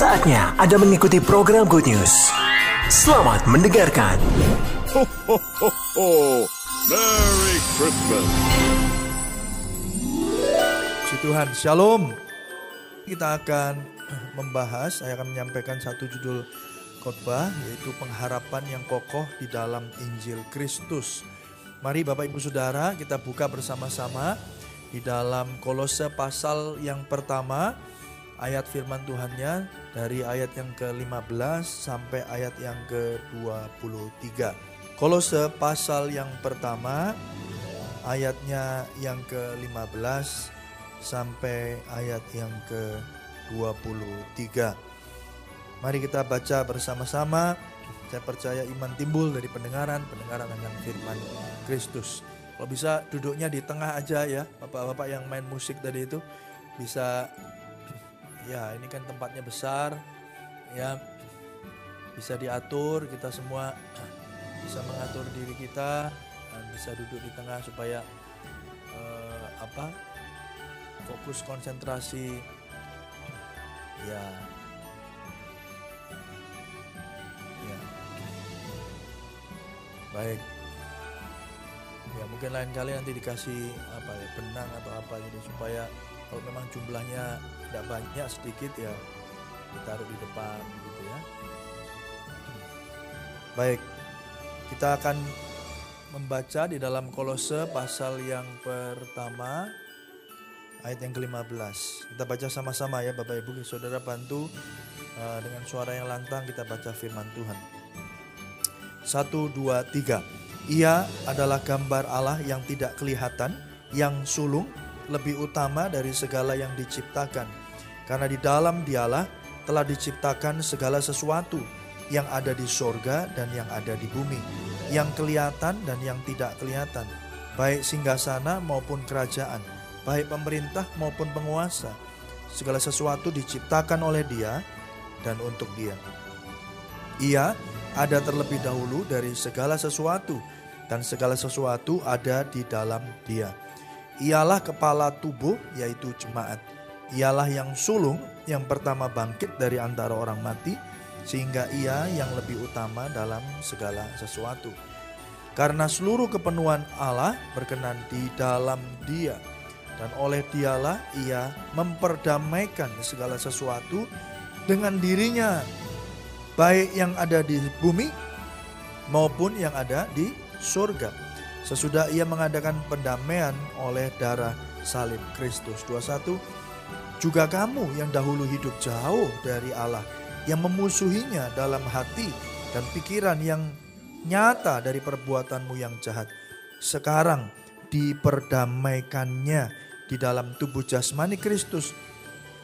Saatnya Anda mengikuti program Good News. Selamat mendengarkan. Ho, ho, ho, ho. Merry Christmas. Puji Tuhan, Shalom. Kita akan membahas, saya akan menyampaikan satu judul khotbah yaitu pengharapan yang kokoh di dalam Injil Kristus. Mari Bapak Ibu Saudara kita buka bersama-sama di dalam Kolose pasal yang pertama ayat firman Tuhannya dari ayat yang ke-15 sampai ayat yang ke-23. Kolose pasal yang pertama ayatnya yang ke-15 sampai ayat yang ke-23. Mari kita baca bersama-sama. Saya percaya iman timbul dari pendengaran, pendengaran akan firman Kristus. Kalau bisa duduknya di tengah aja ya, bapak-bapak yang main musik tadi itu bisa ya ini kan tempatnya besar ya. Bisa diatur kita semua bisa mengatur diri kita dan bisa duduk di tengah supaya eh, apa fokus konsentrasi. Ya. Ya. Baik. Ya mungkin lain kali nanti dikasih apa ya benang atau apa jadi supaya kalau memang jumlahnya tidak banyak sedikit ya ditaruh di depan gitu ya. Baik kita akan membaca di dalam kolose pasal yang pertama ayat yang ke-15 kita baca sama-sama ya Bapak Ibu Saudara bantu uh, dengan suara yang lantang kita baca firman Tuhan. Satu dua tiga. Ia adalah gambar Allah yang tidak kelihatan yang sulung lebih utama dari segala yang diciptakan. Karena di dalam dialah telah diciptakan segala sesuatu yang ada di sorga dan yang ada di bumi. Yang kelihatan dan yang tidak kelihatan. Baik singgasana maupun kerajaan. Baik pemerintah maupun penguasa. Segala sesuatu diciptakan oleh dia dan untuk dia. Ia ada terlebih dahulu dari segala sesuatu dan segala sesuatu ada di dalam dia. Ialah kepala tubuh yaitu jemaat. Ialah yang sulung yang pertama bangkit dari antara orang mati sehingga ia yang lebih utama dalam segala sesuatu. Karena seluruh kepenuhan Allah berkenan di dalam dia dan oleh dialah ia memperdamaikan segala sesuatu dengan dirinya baik yang ada di bumi maupun yang ada di surga sesudah ia mengadakan pendamaian oleh darah salib Kristus. 21 juga kamu yang dahulu hidup jauh dari Allah yang memusuhinya dalam hati dan pikiran yang nyata dari perbuatanmu yang jahat. Sekarang diperdamaikannya di dalam tubuh jasmani Kristus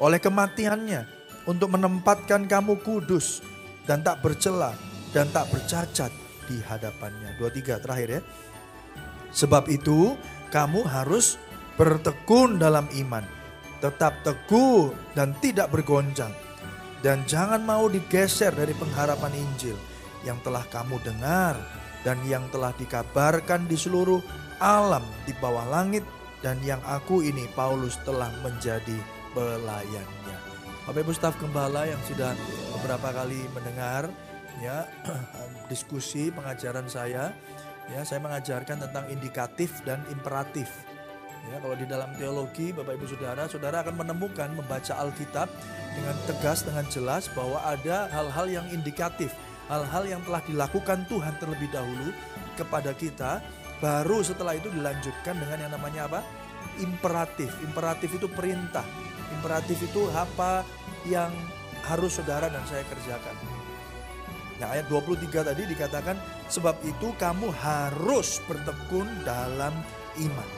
oleh kematiannya untuk menempatkan kamu kudus dan tak bercela dan tak bercacat di hadapannya. 23 terakhir ya. Sebab itu, kamu harus bertekun dalam iman, tetap teguh dan tidak bergoncang, dan jangan mau digeser dari pengharapan Injil yang telah kamu dengar dan yang telah dikabarkan di seluruh alam di bawah langit, dan yang aku ini, Paulus, telah menjadi pelayannya. Bapak Ibu staf gembala yang sudah beberapa kali mendengar ya diskusi pengajaran saya Ya, saya mengajarkan tentang indikatif dan imperatif. Ya, kalau di dalam teologi, Bapak Ibu Saudara, Saudara akan menemukan membaca Alkitab dengan tegas, dengan jelas bahwa ada hal-hal yang indikatif, hal-hal yang telah dilakukan Tuhan terlebih dahulu kepada kita, baru setelah itu dilanjutkan dengan yang namanya apa? Imperatif. Imperatif itu perintah. Imperatif itu apa yang harus saudara dan saya kerjakan. Nah ayat 23 tadi dikatakan sebab itu kamu harus bertekun dalam iman.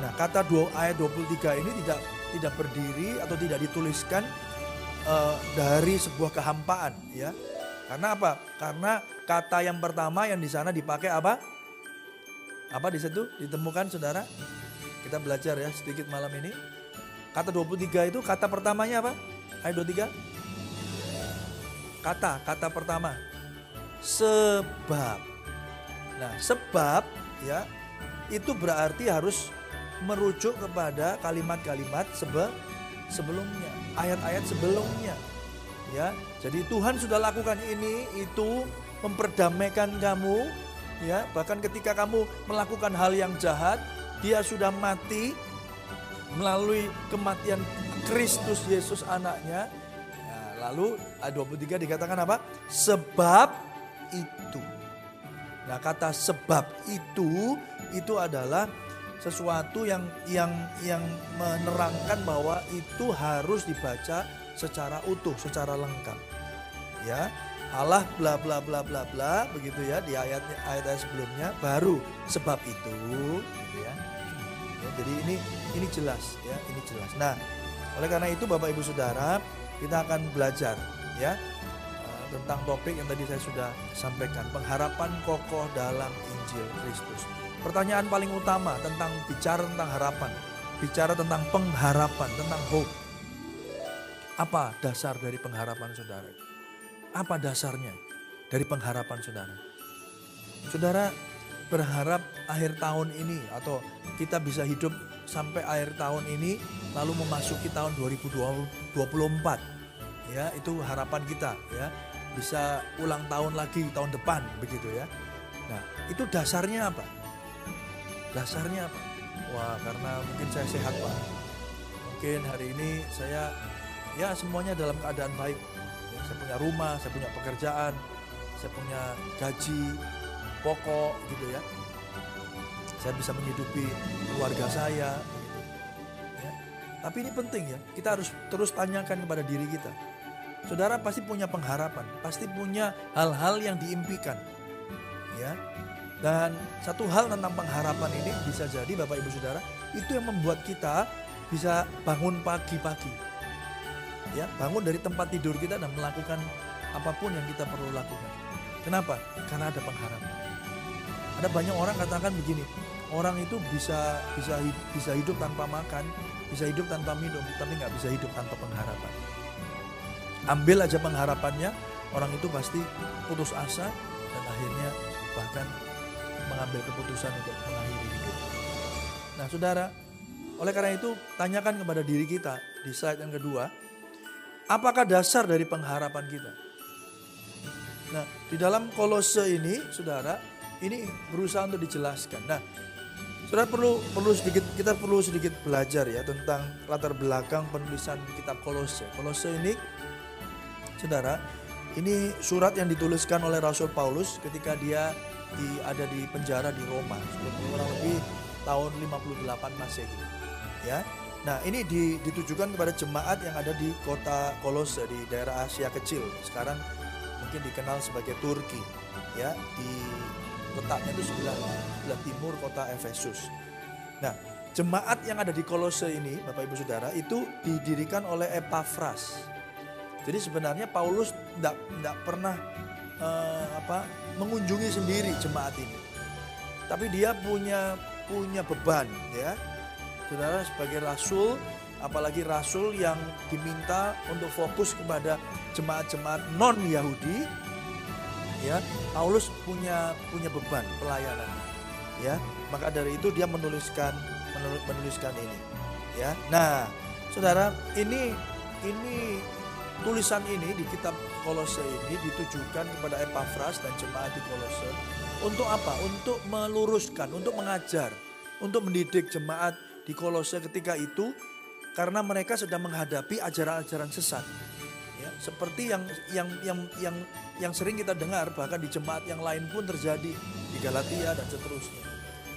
Nah kata dua, ayat 23 ini tidak tidak berdiri atau tidak dituliskan uh, dari sebuah kehampaan ya. Karena apa? Karena kata yang pertama yang di sana dipakai apa? Apa di situ ditemukan saudara? Kita belajar ya sedikit malam ini. Kata 23 itu kata pertamanya apa? Ayat 23 kata kata pertama. Sebab. Nah sebab ya itu berarti harus merujuk kepada kalimat-kalimat sebe sebelumnya. Ayat-ayat sebelumnya Ya, jadi Tuhan sudah lakukan ini itu memperdamaikan kamu ya, bahkan ketika kamu melakukan hal yang jahat, dia sudah mati melalui kematian Kristus Yesus anaknya. Lalu ayat 23 dikatakan apa? Sebab itu. Nah, kata sebab itu itu adalah sesuatu yang yang yang menerangkan bahwa itu harus dibaca secara utuh, secara lengkap. Ya, Allah bla bla bla bla bla begitu ya di ayatnya ayat, sebelumnya baru sebab itu gitu ya. ya. Jadi ini ini jelas ya, ini jelas. Nah, oleh karena itu Bapak Ibu Saudara, kita akan belajar ya eh, tentang topik yang tadi saya sudah sampaikan, pengharapan kokoh dalam Injil Kristus. Pertanyaan paling utama tentang bicara tentang harapan, bicara tentang pengharapan, tentang hope apa dasar dari pengharapan saudara? Apa dasarnya dari pengharapan saudara? Saudara berharap akhir tahun ini atau kita bisa hidup sampai akhir tahun ini lalu memasuki tahun 2024 ya itu harapan kita ya. Bisa ulang tahun lagi tahun depan begitu ya. Nah itu dasarnya apa? Dasarnya apa? Wah karena mungkin saya sehat pak. Mungkin hari ini saya ya semuanya dalam keadaan baik. Ya, saya punya rumah, saya punya pekerjaan, saya punya gaji pokok gitu ya. Saya bisa menghidupi keluarga saya. Gitu. Ya. Tapi ini penting ya, kita harus terus tanyakan kepada diri kita. Saudara pasti punya pengharapan, pasti punya hal-hal yang diimpikan. Ya. Dan satu hal tentang pengharapan ini bisa jadi Bapak Ibu Saudara, itu yang membuat kita bisa bangun pagi-pagi ya bangun dari tempat tidur kita dan melakukan apa pun yang kita perlu lakukan. Kenapa? Karena ada pengharapan. Ada banyak orang katakan begini, orang itu bisa bisa bisa hidup tanpa makan, bisa hidup tanpa minum, tapi nggak bisa hidup tanpa pengharapan. Ambil aja pengharapannya, orang itu pasti putus asa dan akhirnya bahkan mengambil keputusan untuk mengakhiri hidup. Nah, saudara, oleh karena itu tanyakan kepada diri kita di slide yang kedua, Apakah dasar dari pengharapan kita? Nah, di dalam kolose ini, saudara, ini berusaha untuk dijelaskan. Nah, saudara perlu perlu sedikit kita perlu sedikit belajar ya tentang latar belakang penulisan kitab kolose. Kolose ini, saudara, ini surat yang dituliskan oleh Rasul Paulus ketika dia di, ada di penjara di Roma, kurang lebih tahun 58 Masehi. Ya, Nah ini ditujukan kepada jemaat yang ada di kota Kolose di daerah Asia Kecil. Sekarang mungkin dikenal sebagai Turki. Ya di letaknya itu sebelah, sebelah timur kota Efesus. Nah jemaat yang ada di Kolose ini Bapak Ibu Saudara itu didirikan oleh Epafras. Jadi sebenarnya Paulus tidak pernah uh, apa mengunjungi sendiri jemaat ini. Tapi dia punya punya beban ya saudara sebagai rasul, apalagi rasul yang diminta untuk fokus kepada jemaat-jemaat non Yahudi, ya Paulus punya punya beban pelayanan, ya maka dari itu dia menuliskan menuliskan ini, ya. Nah, saudara ini ini tulisan ini di kitab Kolose ini ditujukan kepada Epafras dan jemaat di Kolose untuk apa? Untuk meluruskan, untuk mengajar, untuk mendidik jemaat di Kolose ketika itu karena mereka sedang menghadapi ajaran-ajaran sesat. Seperti yang yang yang yang yang sering kita dengar bahkan di jemaat yang lain pun terjadi di Galatia dan seterusnya.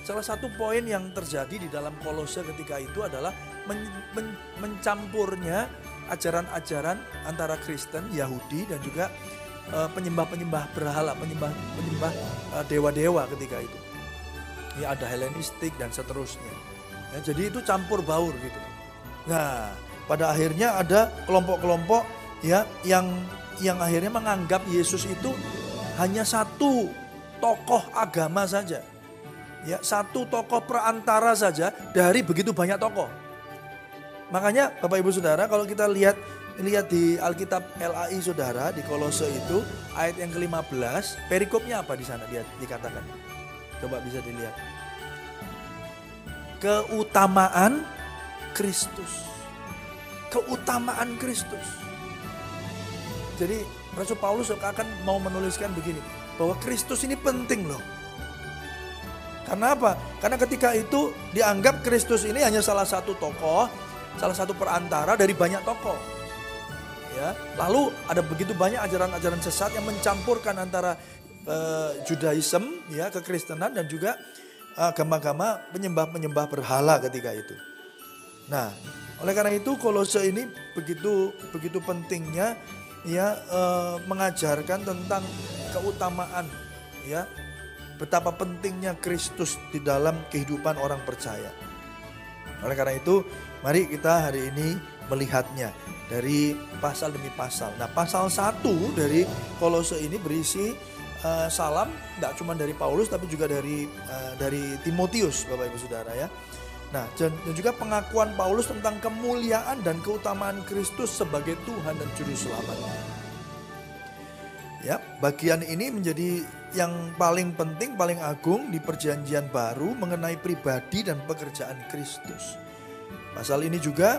Salah satu poin yang terjadi di dalam Kolose ketika itu adalah men, men, mencampurnya ajaran-ajaran antara Kristen, Yahudi dan juga uh, penyembah-penyembah berhala, penyembah penyembah uh, dewa-dewa ketika itu. Ya ada Helenistik dan seterusnya. Ya, jadi itu campur baur gitu. Nah, pada akhirnya ada kelompok-kelompok ya yang yang akhirnya menganggap Yesus itu hanya satu tokoh agama saja. Ya, satu tokoh perantara saja dari begitu banyak tokoh. Makanya Bapak Ibu Saudara kalau kita lihat lihat di Alkitab LAI Saudara di Kolose itu ayat yang ke-15, perikopnya apa di sana dia dikatakan? Coba bisa dilihat keutamaan Kristus. Keutamaan Kristus. Jadi Rasul Paulus akan mau menuliskan begini, bahwa Kristus ini penting loh. Karena apa? Karena ketika itu dianggap Kristus ini hanya salah satu tokoh, salah satu perantara dari banyak tokoh. Ya, lalu ada begitu banyak ajaran-ajaran sesat yang mencampurkan antara uh, Judaism ya kekristenan dan juga agama-agama penyembah-penyembah berhala ketika itu. Nah, oleh karena itu Kolose ini begitu begitu pentingnya ya uh, mengajarkan tentang keutamaan ya betapa pentingnya Kristus di dalam kehidupan orang percaya. Oleh karena itu, mari kita hari ini melihatnya dari pasal demi pasal. Nah, pasal satu dari Kolose ini berisi uh, salam tidak cuma dari Paulus tapi juga dari uh, dari Timotius, Bapak Ibu Saudara ya. Nah, dan, juga pengakuan Paulus tentang kemuliaan dan keutamaan Kristus sebagai Tuhan dan juru selamat. Ya, bagian ini menjadi yang paling penting, paling agung di perjanjian baru mengenai pribadi dan pekerjaan Kristus. Pasal ini juga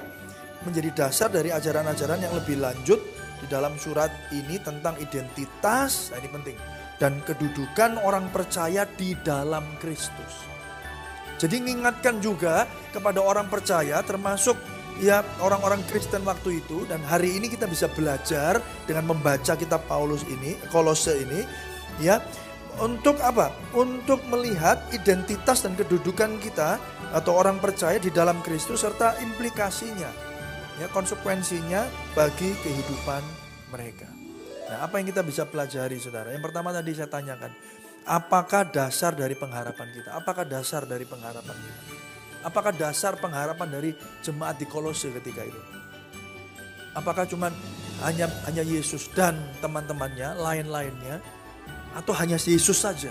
menjadi dasar dari ajaran-ajaran yang lebih lanjut di dalam surat ini tentang identitas, nah ini penting, dan kedudukan orang percaya di dalam Kristus. Jadi mengingatkan juga kepada orang percaya termasuk ya orang-orang Kristen waktu itu dan hari ini kita bisa belajar dengan membaca kitab Paulus ini, Kolose ini ya untuk apa? Untuk melihat identitas dan kedudukan kita atau orang percaya di dalam Kristus serta implikasinya, ya konsekuensinya bagi kehidupan mereka. Nah, apa yang kita bisa pelajari, saudara? Yang pertama tadi saya tanyakan, apakah dasar dari pengharapan kita? Apakah dasar dari pengharapan kita? Apakah dasar pengharapan dari jemaat di Kolose ketika itu? Apakah cuma hanya hanya Yesus dan teman-temannya, lain-lainnya? atau hanya Yesus saja?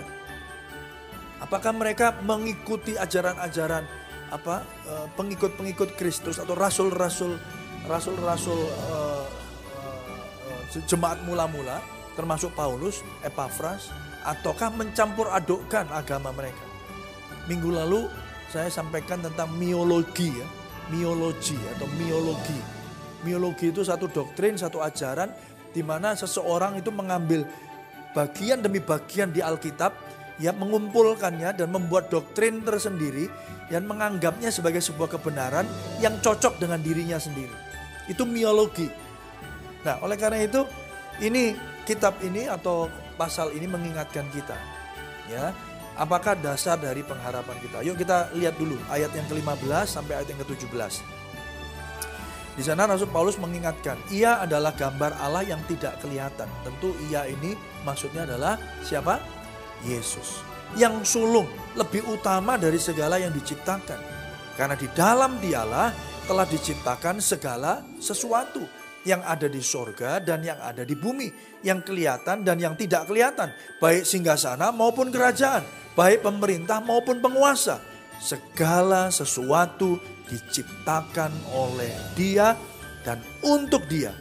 Apakah mereka mengikuti ajaran-ajaran apa eh, pengikut-pengikut Kristus atau rasul-rasul rasul-rasul uh, jemaat mula-mula termasuk Paulus, Epafras ataukah mencampur adukkan agama mereka? Minggu lalu saya sampaikan tentang miologi ya, miologi atau miologi. Miologi itu satu doktrin, satu ajaran di mana seseorang itu mengambil bagian demi bagian di Alkitab ya mengumpulkannya dan membuat doktrin tersendiri yang menganggapnya sebagai sebuah kebenaran yang cocok dengan dirinya sendiri. Itu miologi. Nah, oleh karena itu ini kitab ini atau pasal ini mengingatkan kita ya, apakah dasar dari pengharapan kita? Yuk kita lihat dulu ayat yang ke-15 sampai ayat yang ke-17. Di sana Rasul Paulus mengingatkan, ia adalah gambar Allah yang tidak kelihatan. Tentu ia ini maksudnya adalah siapa? Yesus. Yang sulung, lebih utama dari segala yang diciptakan. Karena di dalam dialah telah diciptakan segala sesuatu yang ada di sorga dan yang ada di bumi, yang kelihatan dan yang tidak kelihatan, baik singgasana maupun kerajaan, baik pemerintah maupun penguasa. Segala sesuatu diciptakan oleh Dia dan untuk Dia.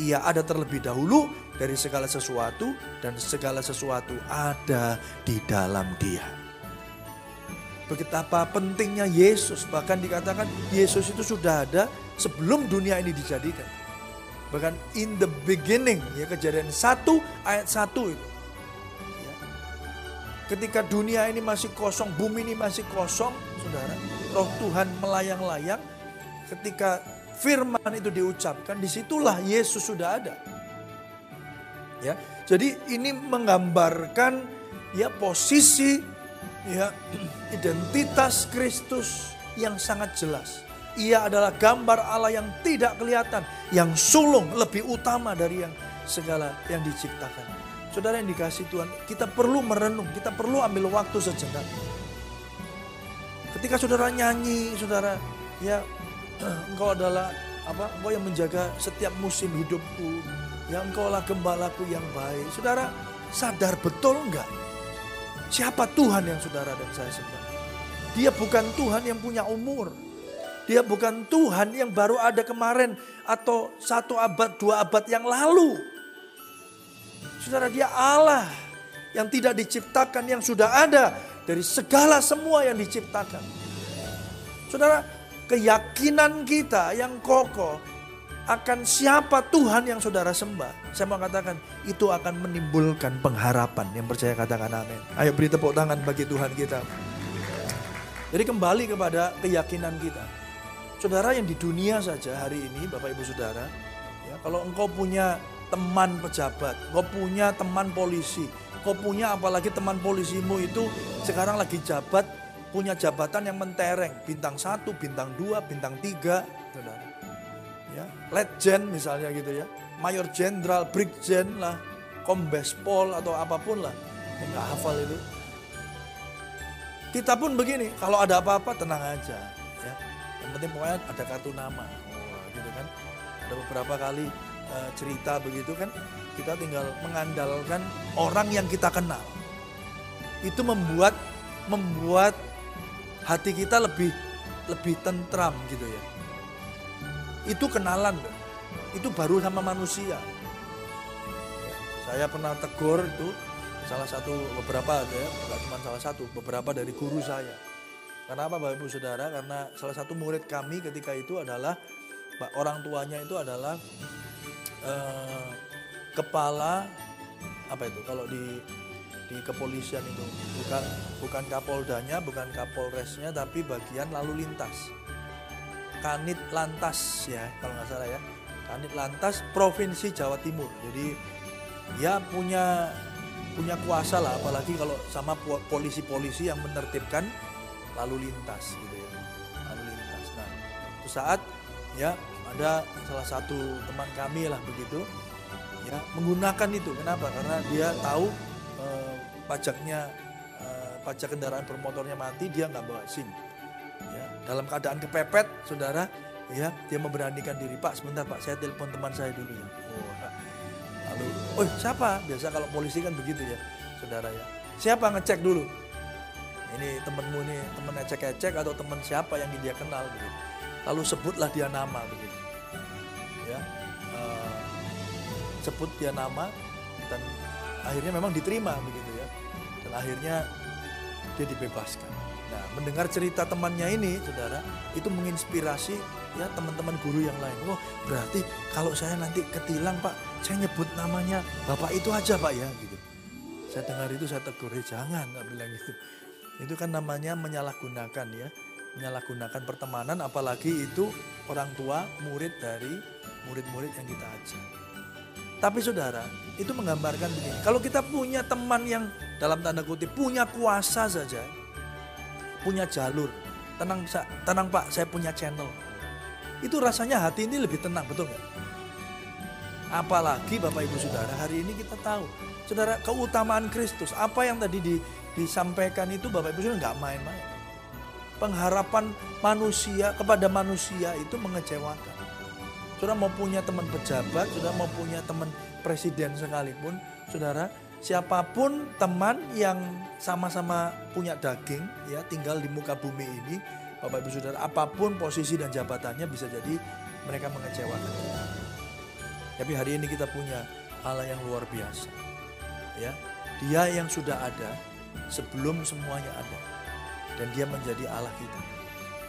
Ia ada terlebih dahulu dari segala sesuatu dan segala sesuatu ada di dalam Dia. Betapa pentingnya Yesus, bahkan dikatakan Yesus itu sudah ada sebelum dunia ini dijadikan. Bahkan in the beginning, ya kejadian 1 ayat 1 itu. Ya. Ketika dunia ini masih kosong, bumi ini masih kosong, saudara roh Tuhan melayang-layang ketika firman itu diucapkan di situlah Yesus sudah ada ya jadi ini menggambarkan ya posisi ya identitas Kristus yang sangat jelas ia adalah gambar Allah yang tidak kelihatan yang sulung lebih utama dari yang segala yang diciptakan saudara yang dikasih Tuhan kita perlu merenung kita perlu ambil waktu sejenak Ketika saudara nyanyi, saudara, ya engkau adalah apa? Engkau yang menjaga setiap musim hidupku. Ya engkau lah gembalaku yang baik. Saudara sadar betul enggak? Siapa Tuhan yang saudara dan saya sembah? Dia bukan Tuhan yang punya umur. Dia bukan Tuhan yang baru ada kemarin atau satu abad, dua abad yang lalu. Saudara dia Allah yang tidak diciptakan, yang sudah ada dari segala semua yang diciptakan. Saudara, keyakinan kita yang kokoh akan siapa Tuhan yang saudara sembah. Saya mau katakan itu akan menimbulkan pengharapan. Yang percaya katakan amin. Ayo beri tepuk tangan bagi Tuhan kita. Jadi kembali kepada keyakinan kita. Saudara yang di dunia saja hari ini Bapak Ibu Saudara. Ya, kalau engkau punya teman pejabat, engkau punya teman polisi, engkau punya apalagi teman polisimu itu sekarang lagi jabat, punya jabatan yang mentereng. Bintang satu, bintang dua, bintang tiga. Saudara ya legend misalnya gitu ya mayor jenderal brigjen lah kombes pol atau apa pun lah yang hafal itu kita pun begini kalau ada apa-apa tenang aja ya penting pokoknya ada kartu nama. Oh, gitu kan. Ada beberapa kali uh, cerita begitu kan kita tinggal mengandalkan orang yang kita kenal. Itu membuat membuat hati kita lebih lebih tentram gitu ya. Itu kenalan Itu baru sama manusia. Saya pernah tegur itu salah satu beberapa ya, bukan cuma salah satu, beberapa dari guru saya. Kenapa Bapak Ibu Saudara? Karena salah satu murid kami ketika itu adalah orang tuanya itu adalah eh, kepala apa itu? Kalau di di kepolisian itu. Bukan bukan kapoldanya bukan kapolresnya tapi bagian lalu lintas. Kanit Lantas ya kalau nggak salah ya. Kanit Lantas Provinsi Jawa Timur. Jadi ya punya punya kuasa lah. Apalagi kalau sama polisi-polisi yang menertibkan lalu lintas gitu ya. Lalu lintas. Nah itu saat ya ada salah satu teman kami lah begitu ya menggunakan itu. Kenapa? Karena dia tahu eh, pajaknya eh, pajak kendaraan bermotornya mati dia nggak bawa SIM. Ya, dalam keadaan kepepet saudara ya dia memberanikan diri. Pak sebentar pak saya telepon teman saya dulu ya. Oh, lalu oh siapa? Biasa kalau polisi kan begitu ya saudara ya. Siapa? Ngecek dulu ini temenmu nih temen ecek-ecek atau teman siapa yang dia kenal begitu lalu sebutlah dia nama begitu ya uh, sebut dia nama dan akhirnya memang diterima begitu ya dan akhirnya dia dibebaskan Nah, mendengar cerita temannya ini, saudara, itu menginspirasi ya teman-teman guru yang lain. Oh, berarti kalau saya nanti ketilang, Pak, saya nyebut namanya Bapak itu aja, Pak ya, gitu. Saya dengar itu saya tegur, eh, jangan, bilang gitu. Itu kan namanya menyalahgunakan ya, menyalahgunakan pertemanan, apalagi itu orang tua, murid dari murid-murid yang kita ajar. Tapi saudara, itu menggambarkan begini. Kalau kita punya teman yang dalam tanda kutip punya kuasa saja, punya jalur. Tenang, tenang Pak, saya punya channel. Itu rasanya hati ini lebih tenang, betul nggak? Apalagi Bapak Ibu Saudara, hari ini kita tahu. Saudara, keutamaan Kristus, apa yang tadi di, disampaikan itu Bapak Ibu Saudara nggak main-main. Pengharapan manusia kepada manusia itu mengecewakan. Saudara mau punya teman pejabat, saudara mau punya teman presiden sekalipun, saudara, siapa pun teman yang sama-sama punya daging ya tinggal di muka bumi ini Bapak Ibu Saudara apa pun posisi dan jabatannya bisa jadi mereka mengecewakan kita. Tapi hari ini kita punya Allah yang luar biasa. Ya, Dia yang sudah ada sebelum semuanya ada. Dan dia menjadi Allah kita.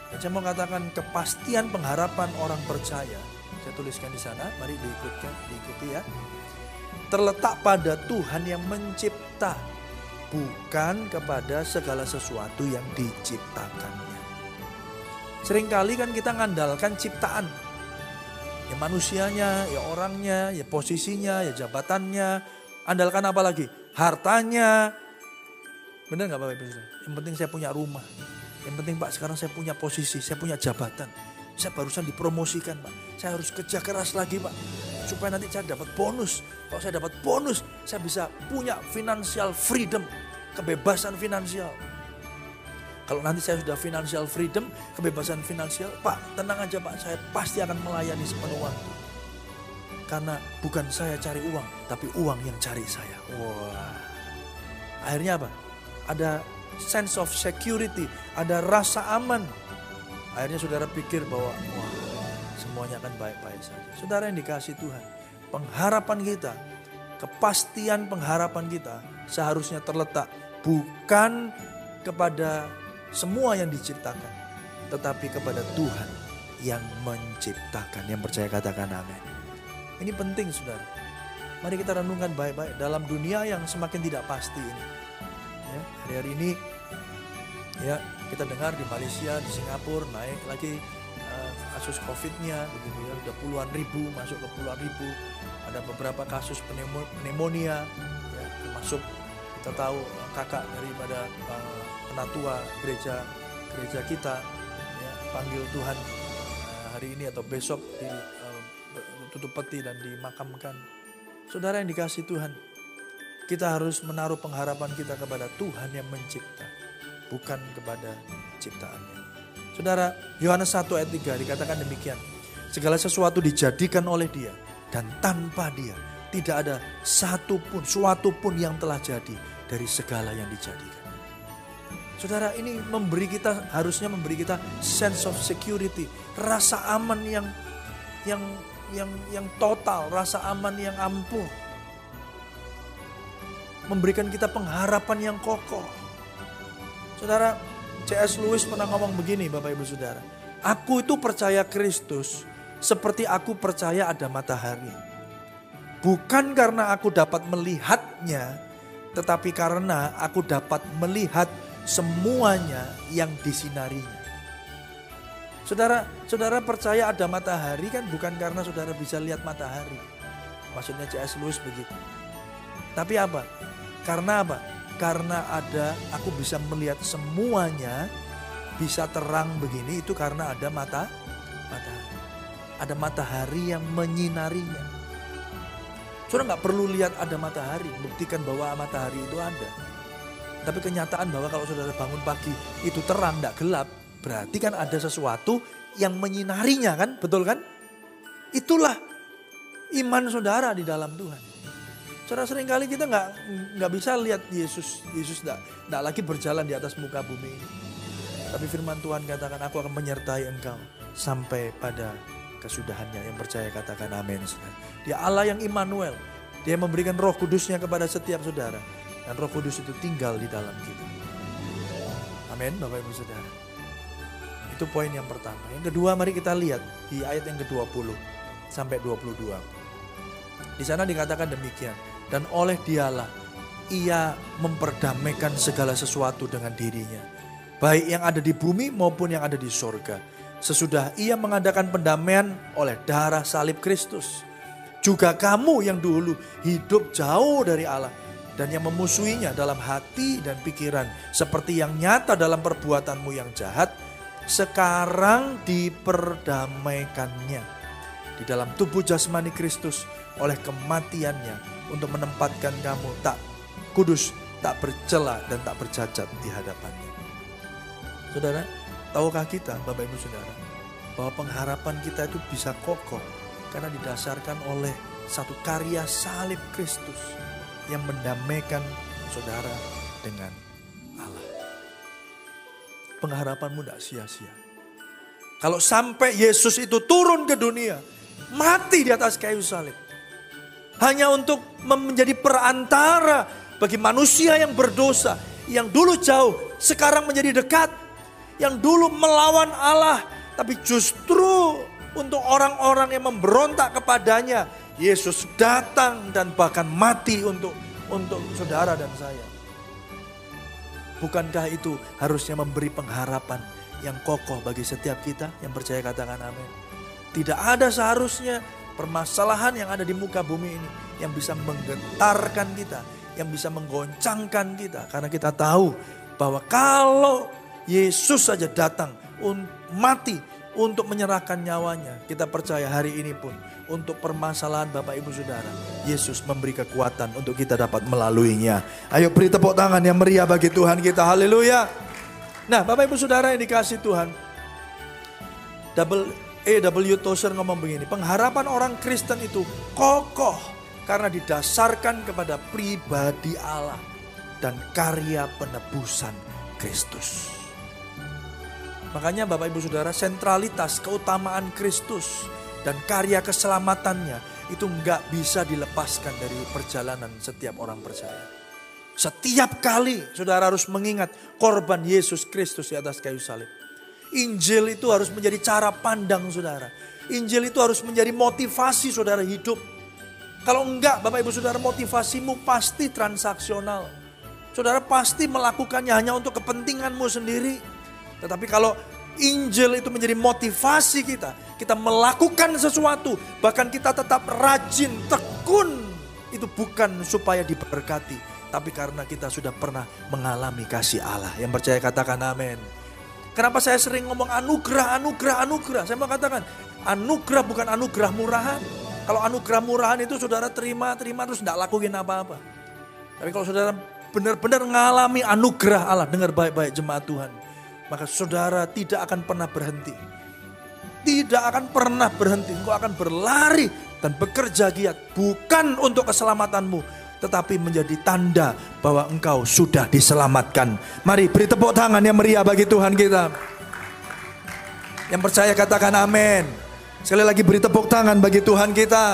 Dan saya mau katakan kepastian pengharapan orang percaya. Saya tuliskan di sana, mari diikutkan, diikuti ya terletak pada Tuhan yang mencipta, bukan kepada segala sesuatu yang diciptakannya. Seringkali kan kita ngandalkan ciptaan. Ya manusianya, ya orangnya, ya posisinya, ya jabatannya. Andalkan apa lagi? Hartanya. Benar nggak Bapak Ibu? Yang penting saya punya rumah. Yang penting Pak sekarang saya punya posisi, saya punya jabatan. Saya barusan dipromosikan Pak. Saya harus kerja keras lagi Pak. Supaya nanti saya dapat bonus. Kalau saya dapat bonus, saya bisa punya financial freedom. Kebebasan finansial. Kalau nanti saya sudah financial freedom, kebebasan finansial, Pak tenang aja Pak, saya pasti akan melayani sepenuh waktu. Karena bukan saya cari uang, tapi uang yang cari saya. Wah. Akhirnya apa? Ada sense of security, ada rasa aman Akhirnya saudara pikir bahwa wah semuanya akan baik-baik saja. Saudara yang dikasih Tuhan, pengharapan kita, kepastian pengharapan kita seharusnya terletak bukan kepada semua yang diciptakan, tetapi kepada Tuhan yang menciptakan. Yang percaya katakan amin. Ini penting saudara. Mari kita renungkan baik-baik dalam dunia yang semakin tidak pasti ini. Ya, hari-hari ini ya kita dengar di Malaysia, di Singapura naik lagi uh, kasus COVID-nya, begitu ya, udah puluhan ribu masuk ke puluhan ribu. Ada beberapa kasus pneumonia, ya, termasuk kita tahu uh, kakak daripada uh, penatua gereja gereja kita ya, panggil Tuhan uh, hari ini atau besok di uh, tutup peti dan dimakamkan. Saudara yang dikasih Tuhan, kita harus menaruh pengharapan kita kepada Tuhan yang mencipta, bukan kepada ciptaannya. Saudara, Yohanes 1 ayat 3 dikatakan demikian. Segala sesuatu dijadikan oleh dia dan tanpa dia tidak ada satu pun, suatu pun yang telah jadi dari segala yang dijadikan. Saudara, ini memberi kita harusnya memberi kita sense of security, rasa aman yang yang yang yang total, rasa aman yang ampuh. Memberikan kita pengharapan yang kokoh. Saudara, C.S. Lewis pernah ngomong begini Bapak Ibu Saudara. Aku itu percaya Kristus seperti aku percaya ada matahari. Bukan karena aku dapat melihatnya, tetapi karena aku dapat melihat semuanya yang disinarinya. Saudara, saudara percaya ada matahari kan bukan karena saudara bisa lihat matahari. Maksudnya C.S. Lewis begitu. Tapi apa? Karena apa? Karena ada aku bisa melihat semuanya bisa terang begini itu karena ada mata matahari. Ada matahari yang menyinarinya. Saudara nggak perlu lihat ada matahari, buktikan bahwa matahari itu ada. Tapi kenyataan bahwa kalau saudara bangun pagi itu terang, tidak gelap, Berarti kan ada sesuatu yang menyinarinya kan, betul kan? Itulah iman saudara di dalam Tuhan. Saudara sering kali kita nggak nggak bisa lihat Yesus, Yesus tidak lagi berjalan di atas muka bumi ini. Tapi firman Tuhan katakan aku akan menyertai engkau sampai pada kesudahannya. Yang percaya katakan amin. Dia Allah yang Immanuel. Dia memberikan roh kudusnya kepada setiap saudara. Dan roh kudus itu tinggal di dalam kita. Amin Bapak Ibu Saudara. Itu poin yang pertama. Yang kedua mari kita lihat di ayat yang ke-20 sampai 22. Di sana dikatakan demikian. Dan oleh dialah ia memperdamaikan segala sesuatu dengan dirinya. Baik yang ada di bumi maupun yang ada di sorga. Sesudah ia mengadakan pendamaian oleh darah salib Kristus. Juga kamu yang dulu hidup jauh dari Allah dan yang memusuhinya dalam hati dan pikiran seperti yang nyata dalam perbuatanmu yang jahat sekarang diperdamaikannya di dalam tubuh jasmani Kristus oleh kematiannya untuk menempatkan kamu tak kudus, tak bercela dan tak bercacat di hadapannya. Saudara, tahukah kita Bapak Ibu Saudara bahwa pengharapan kita itu bisa kokoh karena didasarkan oleh satu karya salib Kristus yang mendamaikan saudara dengan pengharapanmu tidak sia-sia. Kalau sampai Yesus itu turun ke dunia, mati di atas kayu salib. Hanya untuk menjadi perantara bagi manusia yang berdosa. Yang dulu jauh, sekarang menjadi dekat. Yang dulu melawan Allah, tapi justru untuk orang-orang yang memberontak kepadanya. Yesus datang dan bahkan mati untuk untuk saudara dan saya. Bukankah itu harusnya memberi pengharapan yang kokoh bagi setiap kita yang percaya katakan amin. Tidak ada seharusnya permasalahan yang ada di muka bumi ini yang bisa menggetarkan kita, yang bisa menggoncangkan kita. Karena kita tahu bahwa kalau Yesus saja datang mati untuk menyerahkan nyawanya. Kita percaya hari ini pun untuk permasalahan Bapak Ibu Saudara. Yesus memberi kekuatan untuk kita dapat melaluinya. Ayo beri tepuk tangan yang meriah bagi Tuhan kita. Haleluya. Nah Bapak Ibu Saudara yang dikasih Tuhan. Double A.W. Tozer ngomong begini. Pengharapan orang Kristen itu kokoh. Karena didasarkan kepada pribadi Allah. Dan karya penebusan Kristus. Makanya Bapak Ibu Saudara sentralitas keutamaan Kristus dan karya keselamatannya itu nggak bisa dilepaskan dari perjalanan setiap orang percaya. Setiap kali saudara harus mengingat korban Yesus Kristus di atas kayu salib. Injil itu harus menjadi cara pandang saudara. Injil itu harus menjadi motivasi saudara hidup. Kalau enggak Bapak Ibu Saudara motivasimu pasti transaksional. Saudara pasti melakukannya hanya untuk kepentinganmu sendiri. Tetapi kalau Injil itu menjadi motivasi kita. Kita melakukan sesuatu. Bahkan kita tetap rajin, tekun. Itu bukan supaya diberkati. Tapi karena kita sudah pernah mengalami kasih Allah. Yang percaya katakan amin. Kenapa saya sering ngomong anugerah, anugerah, anugerah. Saya mau katakan anugerah bukan anugerah murahan. Kalau anugerah murahan itu saudara terima, terima terus tidak lakuin apa-apa. Tapi kalau saudara benar-benar mengalami anugerah Allah, dengar baik-baik jemaat Tuhan. Maka saudara tidak akan pernah berhenti. Tidak akan pernah berhenti. Engkau akan berlari dan bekerja giat. Bukan untuk keselamatanmu. Tetapi menjadi tanda bahwa engkau sudah diselamatkan. Mari beri tepuk tangan yang meriah bagi Tuhan kita. Yang percaya katakan amin. Sekali lagi beri tepuk tangan bagi Tuhan kita.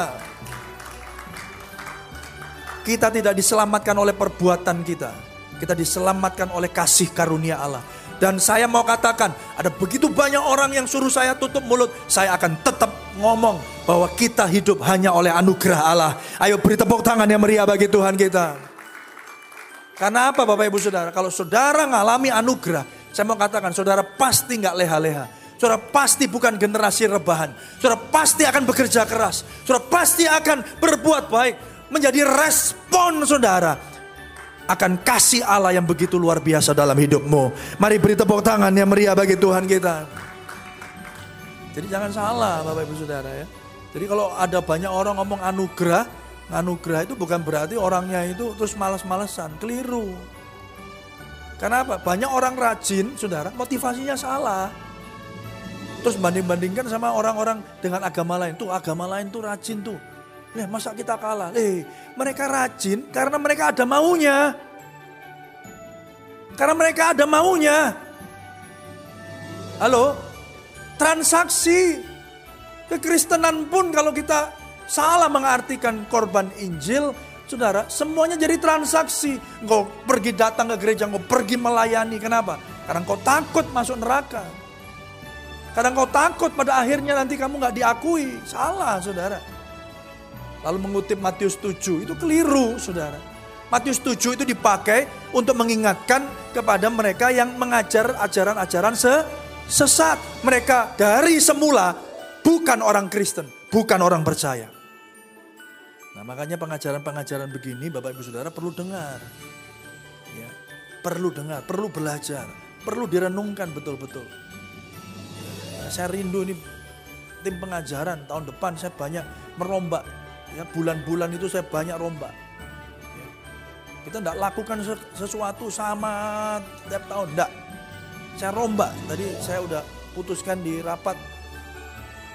Kita tidak diselamatkan oleh perbuatan kita. Kita diselamatkan oleh kasih karunia Allah. Dan saya mau katakan, ada begitu banyak orang yang suruh saya tutup mulut. Saya akan tetap ngomong bahwa kita hidup hanya oleh anugerah Allah. Ayo beri tepuk tangan yang meriah bagi Tuhan kita. Karena apa Bapak Ibu Saudara? Kalau saudara ngalami anugerah, saya mau katakan saudara pasti nggak leha-leha. Saudara pasti bukan generasi rebahan. Saudara pasti akan bekerja keras. Saudara pasti akan berbuat baik. Menjadi respon saudara. Akan kasih Allah yang begitu luar biasa dalam hidupmu. Mari beri tepuk tangan yang meriah bagi Tuhan kita. Jadi jangan salah Bapak Ibu Saudara ya. Jadi kalau ada banyak orang ngomong anugerah, anugerah itu bukan berarti orangnya itu terus malas-malesan, keliru. Karena apa? Banyak orang rajin, saudara, motivasinya salah. Terus banding-bandingkan sama orang-orang dengan agama lain. Tuh agama lain tuh rajin tuh. Eh masa kita kalah? Eh mereka rajin karena mereka ada maunya. Karena mereka ada maunya. Halo? Transaksi. Kekristenan pun kalau kita salah mengartikan korban Injil, saudara, semuanya jadi transaksi. Engkau pergi datang ke gereja, engkau pergi melayani. Kenapa? Karena engkau takut masuk neraka. Kadang kau takut pada akhirnya nanti kamu nggak diakui. Salah saudara. Lalu mengutip Matius 7 itu keliru saudara. Matius 7 itu dipakai untuk mengingatkan kepada mereka yang mengajar ajaran-ajaran sesat. Mereka dari semula bukan orang Kristen, bukan orang percaya. Nah makanya pengajaran-pengajaran begini Bapak Ibu Saudara perlu dengar. Ya, perlu dengar, perlu belajar, perlu direnungkan betul-betul saya rindu ini tim pengajaran tahun depan saya banyak merombak ya bulan-bulan itu saya banyak rombak. Ya. kita tidak lakukan sesuatu sama tiap tahun tidak saya rombak. Tadi saya udah putuskan di rapat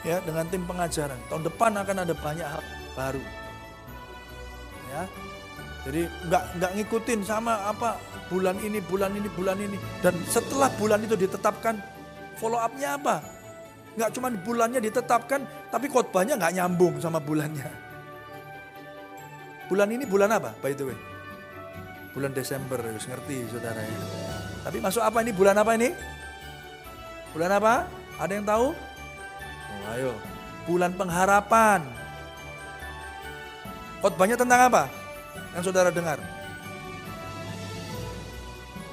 ya dengan tim pengajaran. Tahun depan akan ada banyak hal baru. Ya. Jadi nggak nggak ngikutin sama apa bulan ini bulan ini bulan ini. Dan setelah bulan itu ditetapkan follow upnya apa? Nggak cuma bulannya ditetapkan, tapi khotbahnya nggak nyambung sama bulannya. Bulan ini bulan apa by the way? Bulan Desember, harus ngerti saudara ya. Tapi masuk apa ini? Bulan apa ini? Bulan apa? Ada yang tahu? Oh, ayo. Bulan pengharapan. Khotbahnya tentang apa? Yang saudara dengar.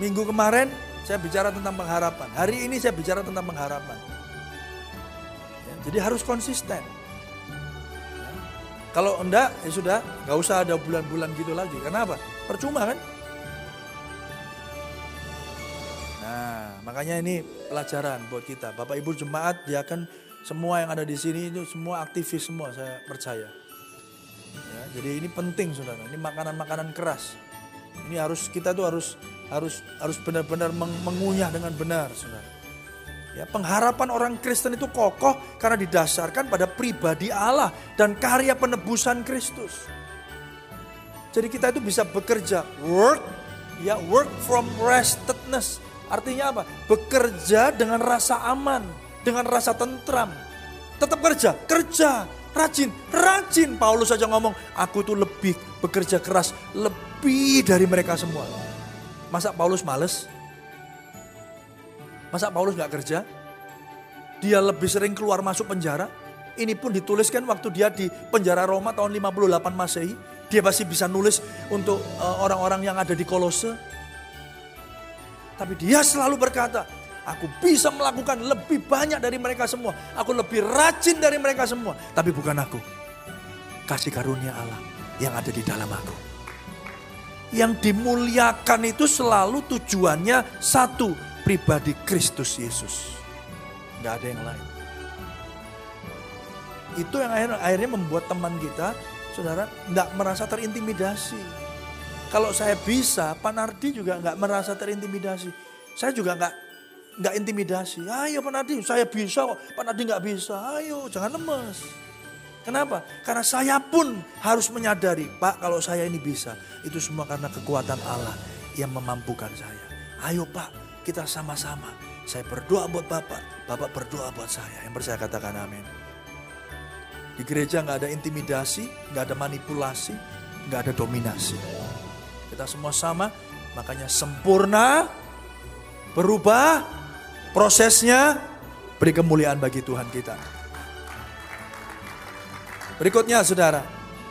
Minggu kemarin saya bicara tentang pengharapan. Hari ini saya bicara tentang pengharapan. Jadi harus konsisten. Kalau enggak, ya sudah, nggak usah ada bulan-bulan gitu lagi. Karena apa? Percuma kan? Nah, makanya ini pelajaran buat kita. Bapak Ibu jemaat, dia akan semua yang ada di sini itu semua aktivis semua, saya percaya. Ya, jadi ini penting, saudara. Ini makanan-makanan keras. Ini harus kita tuh harus harus harus benar-benar mengunyah dengan benar, saudara. Ya, pengharapan orang Kristen itu kokoh karena didasarkan pada pribadi Allah dan karya penebusan Kristus. Jadi kita itu bisa bekerja work ya work from restedness. Artinya apa? Bekerja dengan rasa aman, dengan rasa tentram. Tetap kerja, kerja, rajin, rajin. Paulus saja ngomong, aku tuh lebih bekerja keras, lebih dari mereka semua. Masa Paulus males? Masa Paulus nggak kerja? dia lebih sering keluar masuk penjara. Ini pun dituliskan waktu dia di penjara Roma tahun 58 Masehi. Dia pasti bisa nulis untuk eh, orang-orang yang ada di Kolose. Tapi dia selalu berkata, aku bisa melakukan lebih banyak dari mereka semua. Aku lebih rajin dari mereka semua. Tapi bukan aku. Kasih karunia Allah yang ada di dalam aku. Yang dimuliakan itu selalu tujuannya satu. Pribadi Kristus Yesus. Gak ada yang lain. Itu yang akhirnya, akhirnya membuat teman kita saudara nggak merasa terintimidasi. Kalau saya bisa, Pak Nardi juga nggak merasa terintimidasi. Saya juga nggak nggak intimidasi. Ayo Pak Nardi, saya bisa kok. Pak Nardi nggak bisa. Ayo, jangan lemes. Kenapa? Karena saya pun harus menyadari, Pak, kalau saya ini bisa, itu semua karena kekuatan Allah yang memampukan saya. Ayo Pak, kita sama-sama. Saya berdoa buat Bapak, Bapak berdoa buat saya. Yang percaya katakan amin. Di gereja nggak ada intimidasi, nggak ada manipulasi, nggak ada dominasi. Kita semua sama, makanya sempurna, berubah, prosesnya beri kemuliaan bagi Tuhan kita. Berikutnya saudara,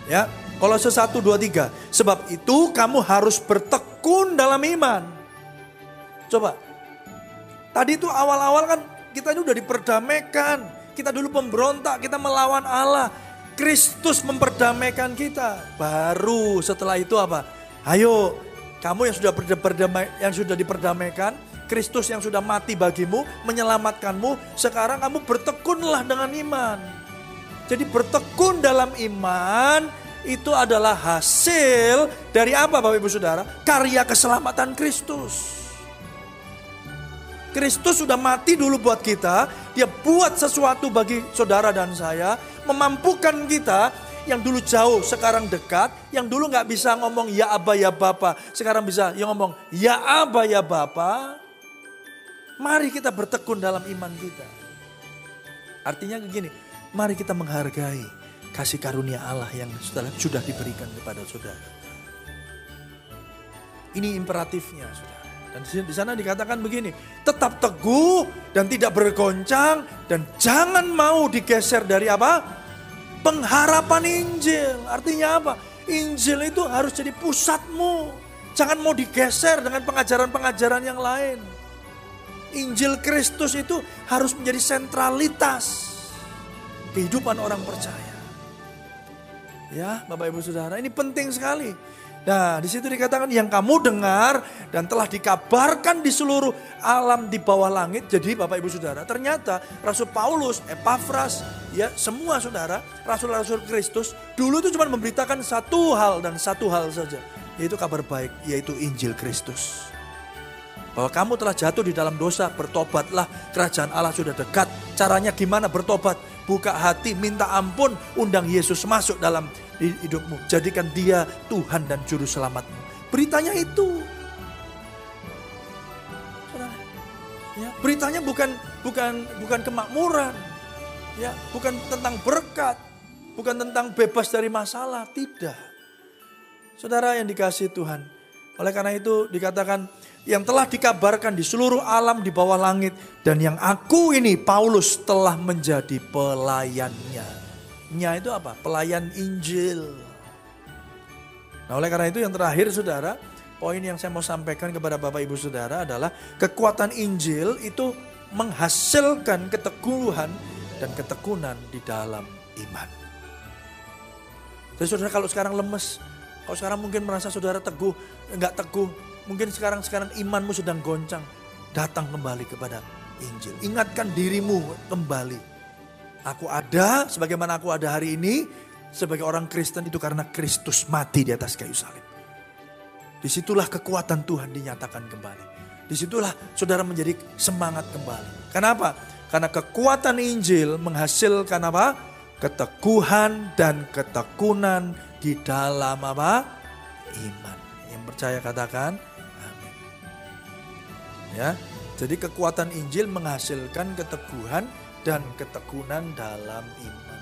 ya kalau sesatu dua tiga, sebab itu kamu harus bertekun dalam iman. Coba, tadi itu awal-awal kan kita ini udah diperdamaikan, kita dulu pemberontak, kita melawan Allah. Kristus memperdamaikan kita. Baru setelah itu apa? Ayo, kamu yang sudah berdamai, yang sudah diperdamaikan, Kristus yang sudah mati bagimu, menyelamatkanmu, sekarang kamu bertekunlah dengan iman. Jadi bertekun dalam iman itu adalah hasil dari apa Bapak Ibu Saudara? Karya keselamatan Kristus. Kristus sudah mati dulu buat kita. Dia buat sesuatu bagi saudara dan saya. Memampukan kita yang dulu jauh sekarang dekat. Yang dulu nggak bisa ngomong ya Aba ya Bapa. Sekarang bisa yang ngomong ya Aba ya Bapa. Mari kita bertekun dalam iman kita. Artinya begini, mari kita menghargai kasih karunia Allah yang sudah, diberikan kepada saudara. Ini imperatifnya saudara. Dan di sana dikatakan begini, tetap teguh dan tidak bergoncang dan jangan mau digeser dari apa? Pengharapan Injil. Artinya apa? Injil itu harus jadi pusatmu. Jangan mau digeser dengan pengajaran-pengajaran yang lain. Injil Kristus itu harus menjadi sentralitas kehidupan orang percaya. Ya, Bapak Ibu Saudara, ini penting sekali. Nah, di situ dikatakan yang kamu dengar dan telah dikabarkan di seluruh alam di bawah langit. Jadi Bapak Ibu Saudara, ternyata Rasul Paulus, Epafras, ya semua saudara, rasul-rasul Kristus dulu itu cuma memberitakan satu hal dan satu hal saja, yaitu kabar baik, yaitu Injil Kristus. Bahwa kamu telah jatuh di dalam dosa, bertobatlah, kerajaan Allah sudah dekat. Caranya gimana bertobat? Buka hati, minta ampun, undang Yesus masuk dalam hidupmu. Jadikan dia Tuhan dan Juru Selamatmu. Beritanya itu. Ya, beritanya bukan bukan bukan kemakmuran. Ya, bukan tentang berkat, bukan tentang bebas dari masalah, tidak. Saudara yang dikasih Tuhan. Oleh karena itu dikatakan yang telah dikabarkan di seluruh alam di bawah langit dan yang aku ini Paulus telah menjadi pelayannya. Nya itu apa? Pelayan Injil. Nah oleh karena itu yang terakhir saudara, poin yang saya mau sampaikan kepada Bapak Ibu Saudara adalah kekuatan Injil itu menghasilkan keteguhan dan ketekunan di dalam iman. Jadi saudara kalau sekarang lemes, kalau sekarang mungkin merasa saudara teguh, enggak teguh, mungkin sekarang sekarang imanmu sedang goncang, datang kembali kepada Injil. Ingatkan dirimu kembali Aku ada sebagaimana aku ada hari ini sebagai orang Kristen itu karena Kristus mati di atas kayu salib. Di situlah kekuatan Tuhan dinyatakan kembali. Di situlah saudara menjadi semangat kembali. Kenapa? Karena kekuatan Injil menghasilkan apa? Keteguhan dan ketekunan di dalam apa? Iman. Yang percaya katakan amin. Ya. Jadi kekuatan Injil menghasilkan keteguhan dan ketekunan dalam iman.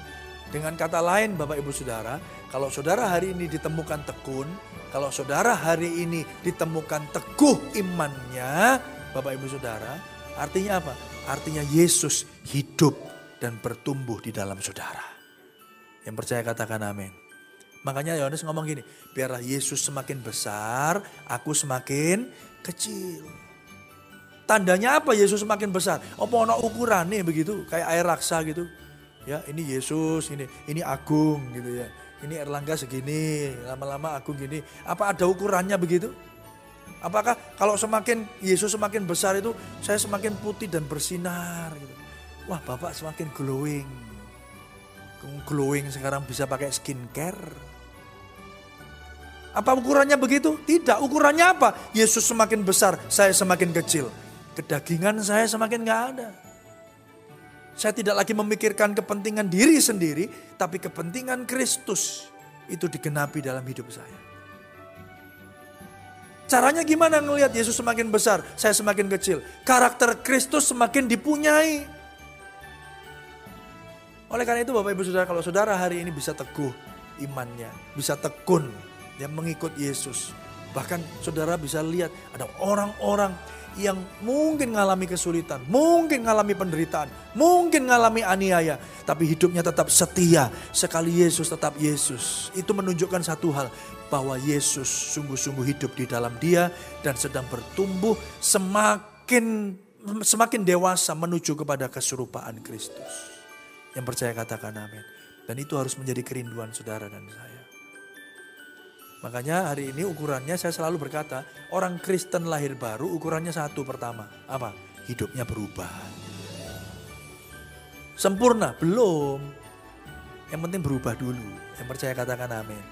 Dengan kata lain Bapak Ibu Saudara, kalau saudara hari ini ditemukan tekun, kalau saudara hari ini ditemukan teguh imannya, Bapak Ibu Saudara, Artinya apa? Artinya Yesus hidup dan bertumbuh di dalam saudara. Yang percaya katakan amin. Makanya Yohanes ngomong gini, biarlah Yesus semakin besar, aku semakin kecil. Tandanya apa Yesus semakin besar? Apa ono ukurannya begitu, kayak air raksa gitu. Ya, ini Yesus, ini ini Agung gitu ya. Ini Erlangga segini, lama-lama Agung gini. Apa ada ukurannya begitu? Apakah kalau semakin Yesus semakin besar itu saya semakin putih dan bersinar gitu. Wah, Bapak semakin glowing. Glowing sekarang bisa pakai skincare. Apa ukurannya begitu? Tidak, ukurannya apa? Yesus semakin besar, saya semakin kecil. Kedagingan saya semakin nggak ada. Saya tidak lagi memikirkan kepentingan diri sendiri, tapi kepentingan Kristus itu digenapi dalam hidup saya. Caranya gimana ngelihat Yesus semakin besar, saya semakin kecil. Karakter Kristus semakin dipunyai. Oleh karena itu Bapak Ibu Saudara, kalau saudara hari ini bisa teguh imannya, bisa tekun yang mengikut Yesus. Bahkan saudara bisa lihat ada orang-orang yang mungkin mengalami kesulitan, mungkin mengalami penderitaan, mungkin mengalami aniaya, tapi hidupnya tetap setia. Sekali Yesus tetap Yesus. Itu menunjukkan satu hal, bahwa Yesus sungguh-sungguh hidup di dalam dia dan sedang bertumbuh semakin semakin dewasa menuju kepada keserupaan Kristus. Yang percaya katakan amin. Dan itu harus menjadi kerinduan saudara dan saya. Makanya hari ini ukurannya saya selalu berkata, orang Kristen lahir baru ukurannya satu pertama. Apa? Hidupnya berubah. Sempurna? Belum. Yang penting berubah dulu. Yang percaya katakan amin.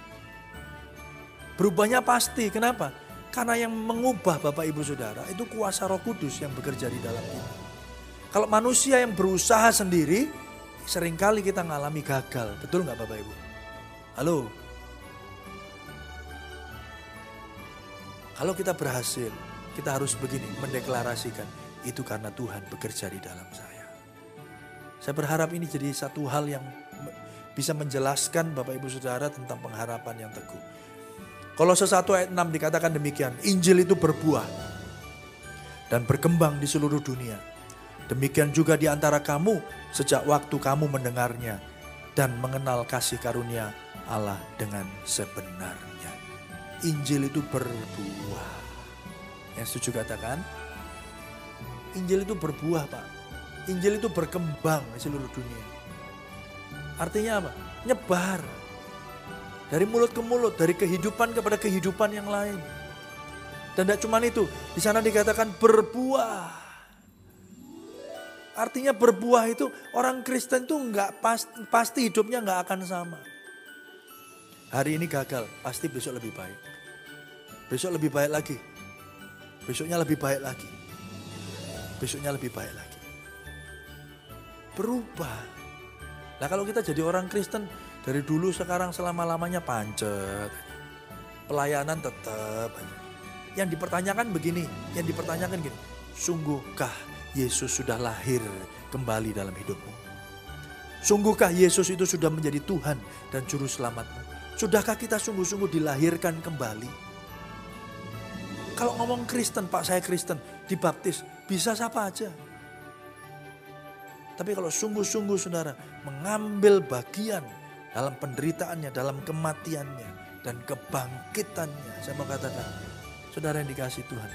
Berubahnya pasti. Kenapa? Karena yang mengubah Bapak Ibu Saudara itu kuasa roh kudus yang bekerja di dalam kita. Kalau manusia yang berusaha sendiri, sering kali kita mengalami gagal. Betul nggak Bapak Ibu? Halo? Kalau kita berhasil, kita harus begini, mendeklarasikan. Itu karena Tuhan bekerja di dalam saya. Saya berharap ini jadi satu hal yang bisa menjelaskan Bapak Ibu Saudara tentang pengharapan yang teguh. Kalau sesuatu ayat 6 dikatakan demikian, Injil itu berbuah dan berkembang di seluruh dunia. Demikian juga di antara kamu sejak waktu kamu mendengarnya dan mengenal kasih karunia Allah dengan sebenarnya. Injil itu berbuah. Yang setuju katakan, Injil itu berbuah Pak. Injil itu berkembang di seluruh dunia. Artinya apa? Nyebar. Dari mulut ke mulut, dari kehidupan kepada kehidupan yang lain. Dan tidak cuma itu, di sana dikatakan berbuah. Artinya berbuah itu orang Kristen itu nggak pasti, pasti hidupnya nggak akan sama. Hari ini gagal, pasti besok lebih baik. Besok lebih baik lagi. Besoknya lebih baik lagi. Besoknya lebih baik lagi. Berubah. Nah kalau kita jadi orang Kristen dari dulu sekarang selama-lamanya pancet. Pelayanan tetap. Yang dipertanyakan begini, yang dipertanyakan gini. Sungguhkah Yesus sudah lahir kembali dalam hidupmu? Sungguhkah Yesus itu sudah menjadi Tuhan dan Juru Selamatmu? Sudahkah kita sungguh-sungguh dilahirkan kembali? Kalau ngomong Kristen, Pak saya Kristen, dibaptis, bisa siapa aja. Tapi kalau sungguh-sungguh saudara mengambil bagian dalam penderitaannya, dalam kematiannya, dan kebangkitannya. Saya mau katakan, saudara yang dikasih Tuhan,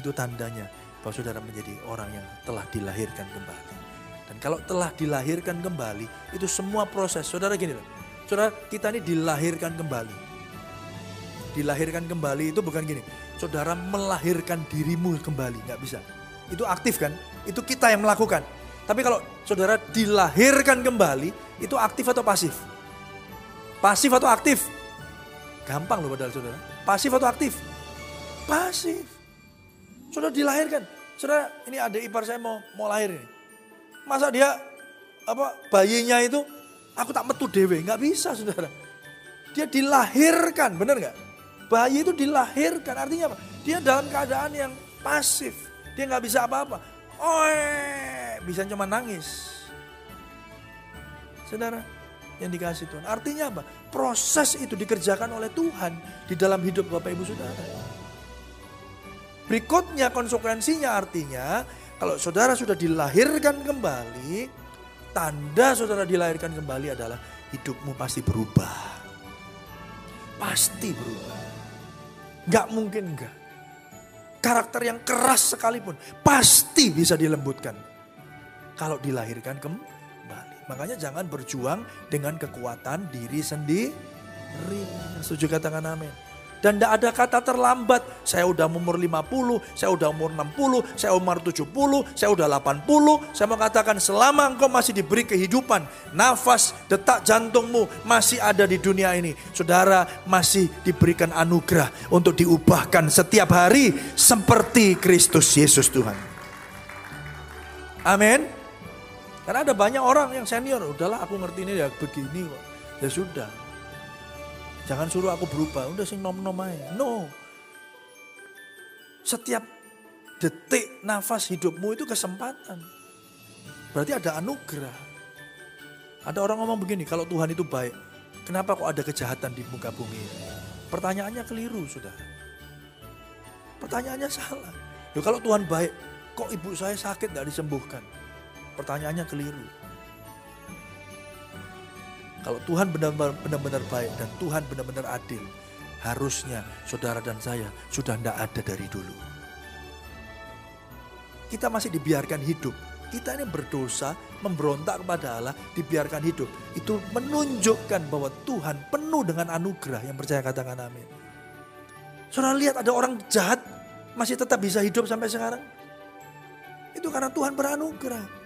itu tandanya bahwa saudara menjadi orang yang telah dilahirkan kembali. Dan kalau telah dilahirkan kembali, itu semua proses. Saudara gini loh, Saudara, kita ini dilahirkan kembali. Dilahirkan kembali itu bukan gini. Saudara melahirkan dirimu kembali, nggak bisa. Itu aktif kan? Itu kita yang melakukan. Tapi kalau saudara dilahirkan kembali, itu aktif atau pasif? Pasif atau aktif? Gampang loh padahal saudara. Pasif atau aktif? Pasif. Saudara dilahirkan. Saudara, ini ada ipar saya mau mau lahir ini. Masa dia apa bayinya itu Aku tak metu dewe, nggak bisa saudara. Dia dilahirkan, benar nggak? Bayi itu dilahirkan, artinya apa? Dia dalam keadaan yang pasif. Dia nggak bisa apa-apa. Oh, bisa cuma nangis. Saudara, yang dikasih Tuhan. Artinya apa? Proses itu dikerjakan oleh Tuhan di dalam hidup Bapak Ibu Saudara. Berikutnya konsekuensinya artinya Kalau saudara sudah dilahirkan kembali, tanda saudara dilahirkan kembali adalah hidupmu pasti berubah. Pasti berubah. Gak mungkin enggak. Karakter yang keras sekalipun pasti bisa dilembutkan. Kalau dilahirkan kembali. Makanya jangan berjuang dengan kekuatan diri sendiri. Setuju katakan amin. Dan tidak ada kata terlambat. Saya udah umur 50, saya udah umur 60, saya umur 70, saya udah 80. Saya mau katakan selama engkau masih diberi kehidupan, nafas, detak jantungmu masih ada di dunia ini. Saudara masih diberikan anugerah untuk diubahkan setiap hari seperti Kristus Yesus Tuhan. Amin. Karena ada banyak orang yang senior, udahlah aku ngerti ini ya begini. Ya sudah, Jangan suruh aku berubah, udah sing nom-nom aja. No. Setiap detik nafas hidupmu itu kesempatan. Berarti ada anugerah. Ada orang ngomong begini, kalau Tuhan itu baik, kenapa kok ada kejahatan di muka bumi? Pertanyaannya keliru sudah. Pertanyaannya salah. Loh, kalau Tuhan baik, kok ibu saya sakit tidak disembuhkan? Pertanyaannya keliru. Kalau Tuhan benar-benar baik dan Tuhan benar-benar adil, harusnya saudara dan saya sudah tidak ada dari dulu. Kita masih dibiarkan hidup. Kita ini berdosa, memberontak kepada Allah, dibiarkan hidup. Itu menunjukkan bahwa Tuhan penuh dengan anugerah yang percaya katakan amin. Saudara lihat ada orang jahat masih tetap bisa hidup sampai sekarang. Itu karena Tuhan beranugerah.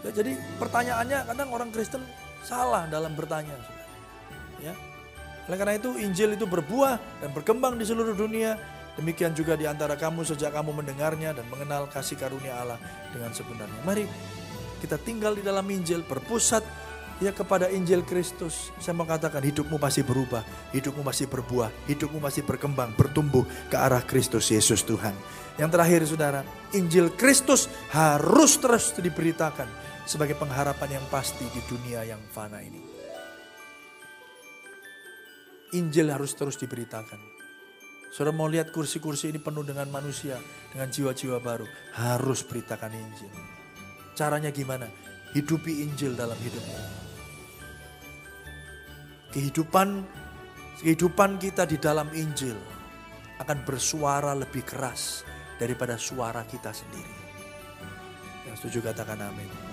Ya, jadi pertanyaannya kadang orang Kristen salah dalam bertanya. Ya. Oleh karena itu Injil itu berbuah dan berkembang di seluruh dunia. Demikian juga di antara kamu sejak kamu mendengarnya dan mengenal kasih karunia Allah dengan sebenarnya. Mari kita tinggal di dalam Injil, berpusat ya kepada Injil Kristus. Saya mau katakan hidupmu pasti berubah, hidupmu masih berbuah, hidupmu masih berkembang, bertumbuh ke arah Kristus Yesus Tuhan. Yang terakhir saudara, Injil Kristus harus terus diberitakan sebagai pengharapan yang pasti di dunia yang fana ini. Injil harus terus diberitakan. Saudara mau lihat kursi-kursi ini penuh dengan manusia, dengan jiwa-jiwa baru. Harus beritakan Injil. Caranya gimana? Hidupi Injil dalam hidupmu. Kehidupan kehidupan kita di dalam Injil akan bersuara lebih keras daripada suara kita sendiri. Yang setuju katakan amin.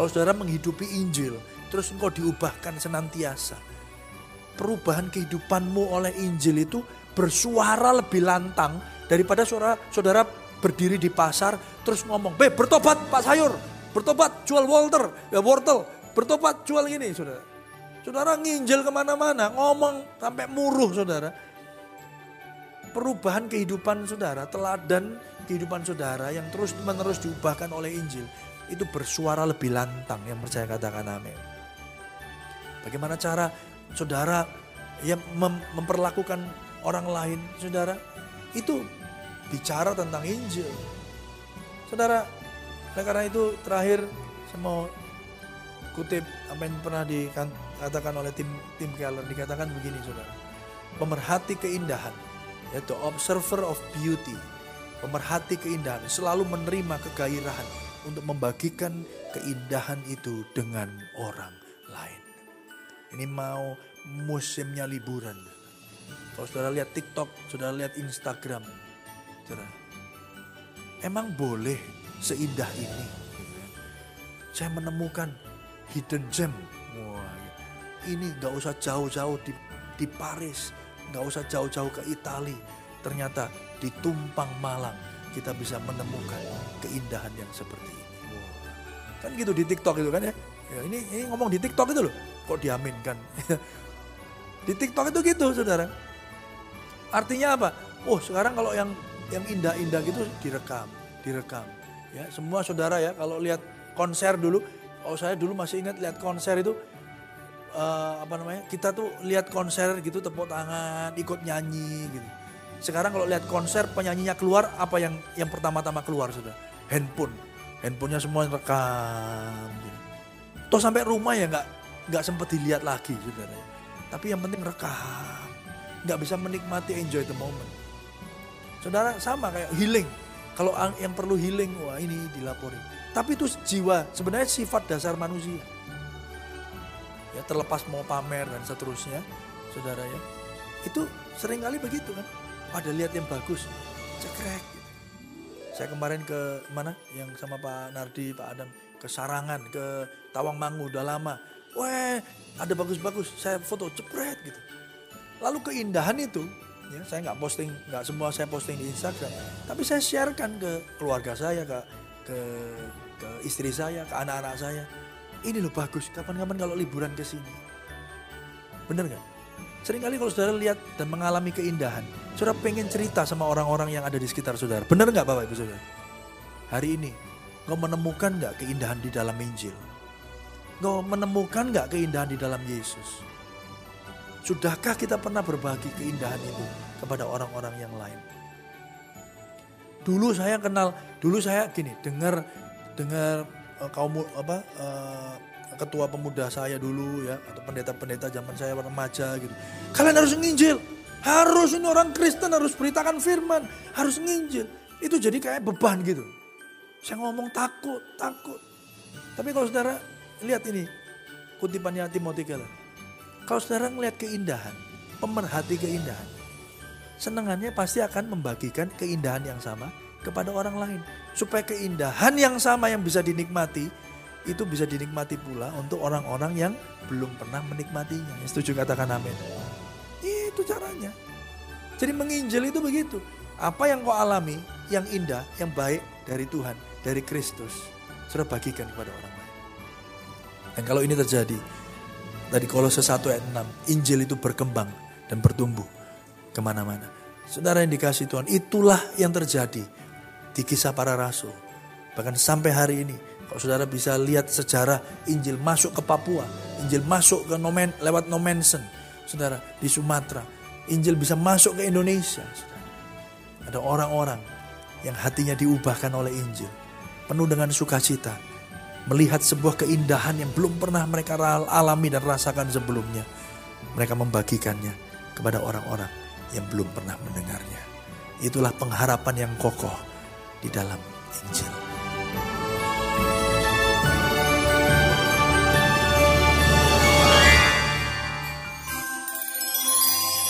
Kalau saudara menghidupi Injil, terus engkau diubahkan senantiasa. Perubahan kehidupanmu oleh Injil itu bersuara lebih lantang daripada saudara, saudara berdiri di pasar terus ngomong, "Be, bertobat Pak Sayur, bertobat jual Walter, ya wortel, bertobat jual ini, Saudara." Saudara nginjil ke mana-mana, ngomong sampai muruh, Saudara. Perubahan kehidupan saudara, teladan kehidupan saudara yang terus menerus diubahkan oleh Injil itu bersuara lebih lantang yang percaya katakan amin. Bagaimana cara saudara yang mem memperlakukan orang lain, saudara? Itu bicara tentang Injil. Saudara, oleh karena itu terakhir saya mau kutip apa yang pernah dikatakan oleh tim tim Keller dikatakan begini saudara pemerhati keindahan yaitu observer of beauty pemerhati keindahan selalu menerima kegairahan untuk membagikan keindahan itu dengan orang lain. Ini mau musimnya liburan. Kalau saudara lihat TikTok, saudara lihat Instagram, saudara, emang boleh seindah ini? Saya menemukan hidden gem. Wah, ini gak usah jauh-jauh di, di Paris, gak usah jauh-jauh ke Italia. Ternyata di Tumpang Malang kita bisa menemukan keindahan yang seperti ini. Kan gitu di TikTok itu kan ya. ya ini, ini ngomong di TikTok itu loh. Kok diaminkan. di TikTok itu gitu saudara. Artinya apa? Oh sekarang kalau yang yang indah-indah gitu direkam, direkam. Ya semua saudara ya kalau lihat konser dulu, oh saya dulu masih ingat lihat konser itu uh, apa namanya? Kita tuh lihat konser gitu tepuk tangan, ikut nyanyi gitu. Sekarang kalau lihat konser penyanyinya keluar, apa yang yang pertama-tama keluar sudah? Handphone. Handphonenya semua rekam. Gitu. Toh sampai rumah ya nggak nggak sempat dilihat lagi saudara. Tapi yang penting rekam. Nggak bisa menikmati enjoy the moment. Saudara sama kayak healing. Kalau ang- yang perlu healing, wah ini dilapori. Tapi itu jiwa, sebenarnya sifat dasar manusia. Ya terlepas mau pamer dan seterusnya, saudara ya. Itu sering kali begitu kan. Ada lihat yang bagus, cekrek. Saya kemarin ke mana? Yang sama Pak Nardi, Pak Adam ke Sarangan, ke Tawangmangu udah lama. Weh, ada bagus-bagus. Saya foto cepret gitu. Lalu keindahan itu, ya saya nggak posting, nggak semua saya posting di Instagram, tapi saya sharekan ke keluarga saya, ke ke, ke istri saya, ke anak-anak saya. Ini loh bagus. Kapan-kapan kalau liburan ke sini, bener nggak? Seringkali kalau saudara lihat dan mengalami keindahan, saudara pengen cerita sama orang-orang yang ada di sekitar saudara. Bener nggak Bapak Ibu Saudara? Hari ini, kau menemukan nggak keindahan di dalam Injil? Kau menemukan nggak keindahan di dalam Yesus? Sudahkah kita pernah berbagi keindahan itu kepada orang-orang yang lain? Dulu saya kenal, dulu saya gini, dengar dengar eh, kaum apa eh, ketua pemuda saya dulu ya atau pendeta-pendeta zaman saya remaja gitu. Kalian harus nginjil. Harus ini orang Kristen harus beritakan firman, harus nginjil. Itu jadi kayak beban gitu. Saya ngomong takut, takut. Tapi kalau saudara lihat ini kutipannya Timothy Keller. Kalau saudara ngelihat keindahan, pemerhati keindahan, senangannya pasti akan membagikan keindahan yang sama kepada orang lain. Supaya keindahan yang sama yang bisa dinikmati, itu bisa dinikmati pula untuk orang-orang yang belum pernah menikmatinya. Setuju katakan amin. Itu caranya. Jadi menginjil itu begitu. Apa yang kau alami, yang indah, yang baik dari Tuhan, dari Kristus, sudah bagikan kepada orang lain. Dan kalau ini terjadi, tadi Kolose 1 ayat 6, Injil itu berkembang dan bertumbuh ke mana-mana. Saudara yang dikasih Tuhan, itulah yang terjadi di kisah para rasul. Bahkan sampai hari ini, kalau saudara bisa lihat sejarah Injil masuk ke Papua, Injil masuk ke Nomen, lewat Nomensen, saudara, di Sumatera. Injil bisa masuk ke Indonesia. Saudara. Ada orang-orang yang hatinya diubahkan oleh Injil. Penuh dengan sukacita. Melihat sebuah keindahan yang belum pernah mereka alami dan rasakan sebelumnya. Mereka membagikannya kepada orang-orang yang belum pernah mendengarnya. Itulah pengharapan yang kokoh di dalam Injil.